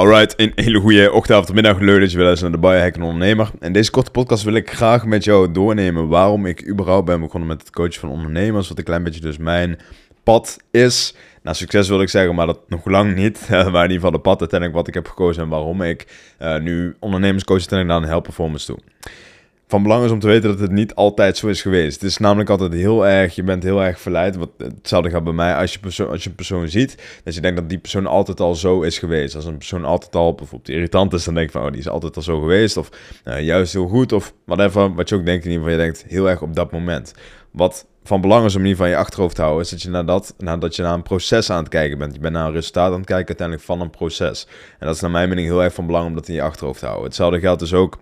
Alright, een hele goede ochtend middag. Leuk dat je wel eens naar de Biohack Ondernemer. In deze korte podcast wil ik graag met jou doornemen waarom ik überhaupt ben begonnen met het coachen van ondernemers. Wat een klein beetje dus mijn pad is. Nou, succes wil ik zeggen, maar dat nog lang niet. maar in ieder geval de pad uiteindelijk wat ik heb gekozen en waarom ik uh, nu ondernemerscoach uiteindelijk naar een help performance toe van belang is om te weten dat het niet altijd zo is geweest. Het is namelijk altijd heel erg, je bent heel erg verleid. Wat, hetzelfde gaat bij mij als je, persoon, als je een persoon ziet, dat je denkt dat die persoon altijd al zo is geweest. Als een persoon altijd al bijvoorbeeld irritant is, dan denk je van, oh, die is altijd al zo geweest. Of uh, juist heel goed, of whatever. Wat je ook denkt in ieder geval, je denkt heel erg op dat moment. Wat van belang is om in ieder geval je achterhoofd te houden, is dat je nadat, nadat je naar een proces aan het kijken bent. Je bent naar een resultaat aan het kijken uiteindelijk van een proces. En dat is naar mijn mening heel erg van belang om dat in je achterhoofd te houden. Hetzelfde geldt dus ook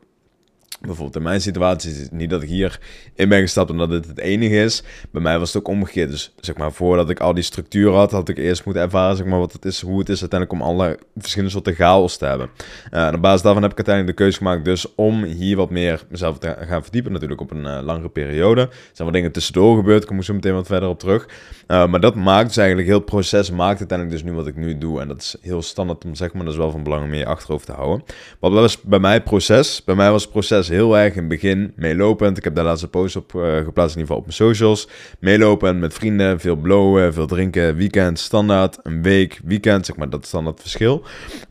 Bijvoorbeeld in mijn situatie is het niet dat ik hier in ben gestapt omdat dit het enige is. Bij mij was het ook omgekeerd. Dus zeg maar, voordat ik al die structuur had, had ik eerst moeten ervaren zeg maar, wat het is, hoe het is uiteindelijk om alle verschillende soorten chaos te hebben. Uh, en op basis daarvan heb ik uiteindelijk de keuze gemaakt dus om hier wat meer mezelf te gaan verdiepen. Natuurlijk op een uh, langere periode. Er zijn wat dingen tussendoor gebeurd, ik kom zo meteen wat verder op terug. Uh, maar dat maakt dus eigenlijk, heel het proces maakt uiteindelijk dus nu wat ik nu doe. En dat is heel standaard om zeg maar, dat is wel van belang om je achterhoofd te houden. Wat was bij mij proces? Bij mij was het proces heel erg in het begin meelopend. Ik heb daar laatste post op uh, geplaatst, in ieder geval op mijn socials. Meelopend met vrienden, veel blowen, veel drinken, weekend, standaard, een week, weekend, zeg maar, dat standaard verschil.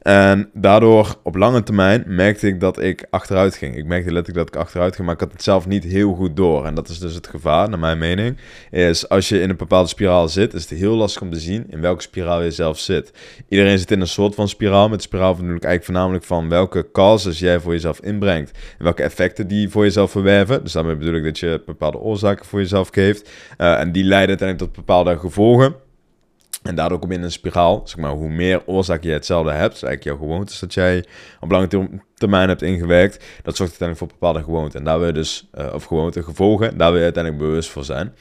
En daardoor, op lange termijn, merkte ik dat ik achteruit ging. Ik merkte letterlijk dat ik achteruit ging, maar ik had het zelf niet heel goed door. En dat is dus het gevaar, naar mijn mening, is als je in een bepaalde spiraal zit, is het heel lastig om te zien in welke spiraal je zelf zit. Iedereen zit in een soort van spiraal, met de spiraal bedoel ik eigenlijk voornamelijk van welke causes jij voor jezelf inbrengt. En welke effecten die voor jezelf verwerven. Dus daarmee bedoel ik dat je bepaalde oorzaken voor jezelf geeft. Uh, en die leiden uiteindelijk tot bepaalde gevolgen. En daardoor kom je in een spiraal. Zeg maar, hoe meer oorzaken je hetzelfde hebt, is eigenlijk jouw gewoontes dat jij op lange termijn hebt ingewerkt, dat zorgt uiteindelijk voor bepaalde gewoonten. En daar wil je dus, uh, of gewoonte gevolgen, daar wil je uiteindelijk bewust voor zijn.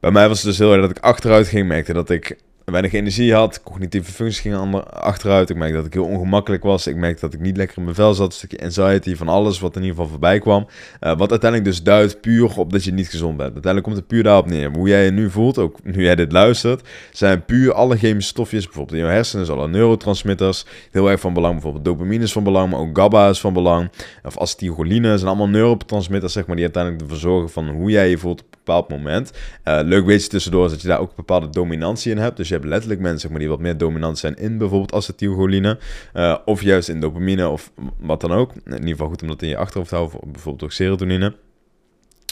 Bij mij was het dus heel erg dat ik achteruit ging, merkte dat ik weinig energie had. Cognitieve functies gingen achteruit. Ik merkte dat ik heel ongemakkelijk was. Ik merkte dat ik niet lekker in mijn vel zat. Een stukje anxiety van alles wat in ieder geval voorbij kwam. Uh, wat uiteindelijk dus duidt puur op dat je niet gezond bent. Uiteindelijk komt het puur daarop neer. Hoe jij je nu voelt, ook nu jij dit luistert, zijn puur alle chemische stofjes. Bijvoorbeeld in je hersenen, alle neurotransmitters. Heel erg van belang. Bijvoorbeeld dopamine is van belang, maar ook GABA is van belang. Of acetylcholine zijn allemaal neurotransmitters, zeg maar, die uiteindelijk ervoor zorgen van hoe jij je voelt bepaald moment. Uh, leuk beetje tussendoor is dat je daar ook bepaalde dominantie in hebt. Dus je hebt letterlijk mensen maar, die wat meer dominant zijn in bijvoorbeeld acetylcholine. Uh, of juist in dopamine of wat dan ook. In ieder geval goed om dat in je achterhoofd te houden. Bijvoorbeeld ook serotonine.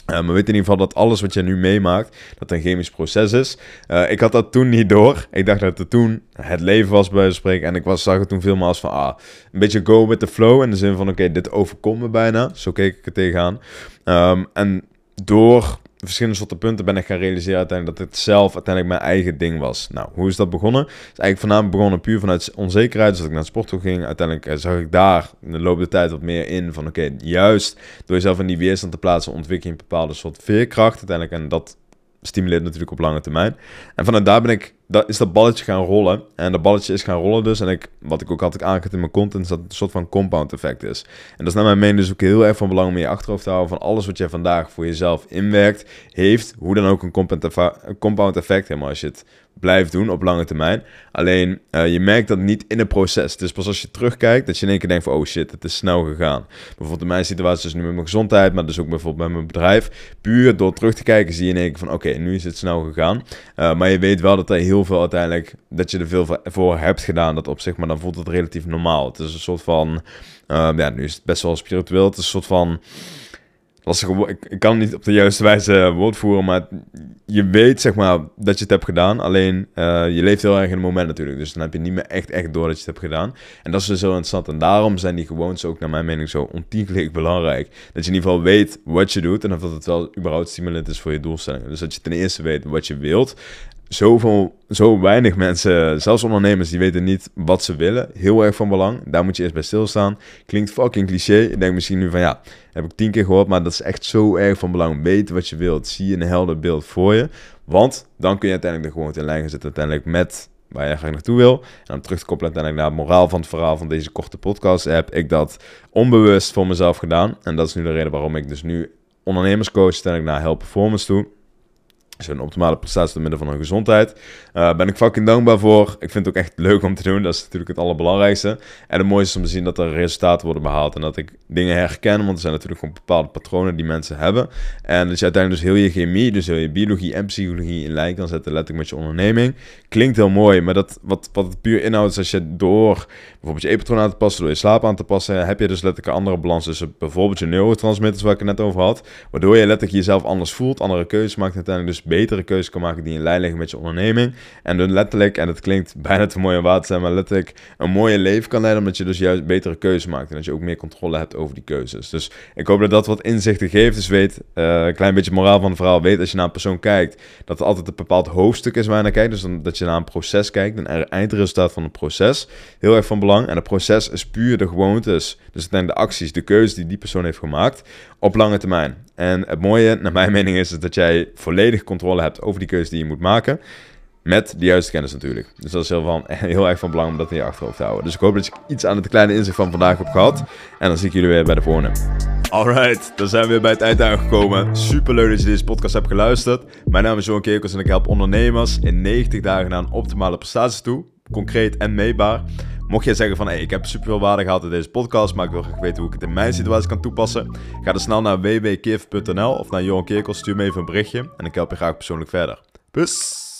Uh, maar weet in ieder geval dat alles wat je nu meemaakt, dat een chemisch proces is. Ik had dat toen niet door. Ik dacht dat het toen het leven was bij spreken. En ik was, zag het toen veel als van, ah, een beetje go with the flow. In de zin van, oké, dit overkomt me bijna. Zo keek ik er tegenaan. Um, en door verschillende soorten punten ben ik gaan realiseren uiteindelijk dat het zelf uiteindelijk mijn eigen ding was. Nou, hoe is dat begonnen? Is eigenlijk voornamelijk begonnen puur vanuit onzekerheid. Dus dat ik naar het sport toe ging. Uiteindelijk eh, zag ik daar in de loop der tijd wat meer in van oké, juist door jezelf in die weerstand te plaatsen ontwikkel je een bepaalde soort veerkracht uiteindelijk. En dat stimuleert natuurlijk op lange termijn. En vanuit daar ben ik dat is dat balletje gaan rollen. En dat balletje is gaan rollen dus. En ik, wat ik ook altijd aangegeven in mijn content, is dat het een soort van compound effect is. En dat is naar mijn mening dus ook heel erg van belang om je achterhoofd te houden van alles wat jij vandaag voor jezelf inwerkt, heeft hoe dan ook een compound effect. Helemaal als je het blijft doen op lange termijn. Alleen uh, je merkt dat niet in het proces. Is pas als je terugkijkt dat je in één keer denkt van oh shit, het is snel gegaan. Bijvoorbeeld in mijn situatie is nu met mijn gezondheid, maar dus ook bijvoorbeeld met mijn bedrijf. Puur door terug te kijken zie je in één keer van oké, nu is het snel gegaan. Uh, maar je weet wel dat er heel veel uiteindelijk, dat je er veel voor hebt gedaan, dat op zich, maar dan voelt het relatief normaal. Het is een soort van, uh, ja, nu is het best wel spiritueel, het is een soort van, ik, ik kan niet op de juiste wijze woord voeren, maar je weet zeg maar dat je het hebt gedaan, alleen uh, je leeft heel erg in het moment natuurlijk, dus dan heb je niet meer echt, echt door dat je het hebt gedaan. En dat is dus zo interessant en daarom zijn die gewoontes ook naar mijn mening zo ontiegelijk belangrijk. Dat je in ieder geval weet wat je doet en of dat het wel überhaupt stimulerend is voor je doelstellingen. Dus dat je ten eerste weet wat je wilt zoveel, zo weinig mensen, zelfs ondernemers, die weten niet wat ze willen. Heel erg van belang. Daar moet je eerst bij stilstaan. Klinkt fucking cliché. Ik denk misschien nu van ja, heb ik tien keer gehoord, maar dat is echt zo erg van belang. Weet wat je wilt. Zie je een helder beeld voor je. Want dan kun je uiteindelijk er gewoon in lijn gaan uiteindelijk met waar je graag naartoe wil. En om terug te koppelen uiteindelijk naar het moraal van het verhaal van deze korte podcast, heb ik dat onbewust voor mezelf gedaan. En dat is nu de reden waarom ik dus nu ondernemerscoach uiteindelijk naar Help Performance toe. Een optimale prestatie door middel van hun gezondheid. Uh, ben ik fucking dankbaar voor. Ik vind het ook echt leuk om te doen. Dat is natuurlijk het allerbelangrijkste. En het mooiste is om te zien dat er resultaten worden behaald. En dat ik dingen herken. Want er zijn natuurlijk gewoon bepaalde patronen die mensen hebben. En dat je uiteindelijk dus heel je chemie, dus heel je biologie en psychologie in lijn kan zetten. Letterlijk met je onderneming. Klinkt heel mooi. Maar dat, wat, wat het puur inhoudt is als je door bijvoorbeeld je eetpatroon aan te passen. Door je slaap aan te passen. Heb je dus letterlijk een andere balans tussen bijvoorbeeld je neurotransmitters waar ik het net over had. Waardoor je letterlijk jezelf anders voelt. Andere keuzes maakt. Uiteindelijk dus betere keuzes kan maken die in lijn liggen met je onderneming. En dan letterlijk, en het klinkt bijna te mooi om waar te zijn, maar letterlijk een mooie leven kan leiden, omdat je dus juist betere keuzes maakt. En dat je ook meer controle hebt over die keuzes. Dus ik hoop dat dat wat inzichten geeft. Dus weet, uh, een klein beetje moraal van het verhaal, weet als je naar een persoon kijkt, dat er altijd een bepaald hoofdstuk is waar je naar kijkt. Dus dan, dat je naar een proces kijkt, een eindresultaat van een proces. Heel erg van belang. En het proces is puur de gewoontes. Dus het zijn de acties, de keuzes die die persoon heeft gemaakt op lange termijn. En het mooie, naar mijn mening, is dat jij volledig controle hebt over die keuze die je moet maken. Met de juiste kennis natuurlijk. Dus dat is heel, van, heel erg van belang om dat in je achterhoofd te houden. Dus ik hoop dat je iets aan het kleine inzicht van vandaag hebt gehad. En dan zie ik jullie weer bij de volgende. Alright, dan zijn we weer bij het eind aangekomen. Super leuk dat je deze podcast hebt geluisterd. Mijn naam is Johan Kerkels en ik help ondernemers in 90 dagen naar een optimale prestatie toe. Concreet en meetbaar. Mocht jij zeggen van, hey, ik heb super veel waarde gehad in deze podcast, maar ik wil graag weten hoe ik het in mijn situatie kan toepassen, ga dan snel naar www.kif.nl of naar Johan Kerkels, stuur me even een berichtje en ik help je graag persoonlijk verder. Peace!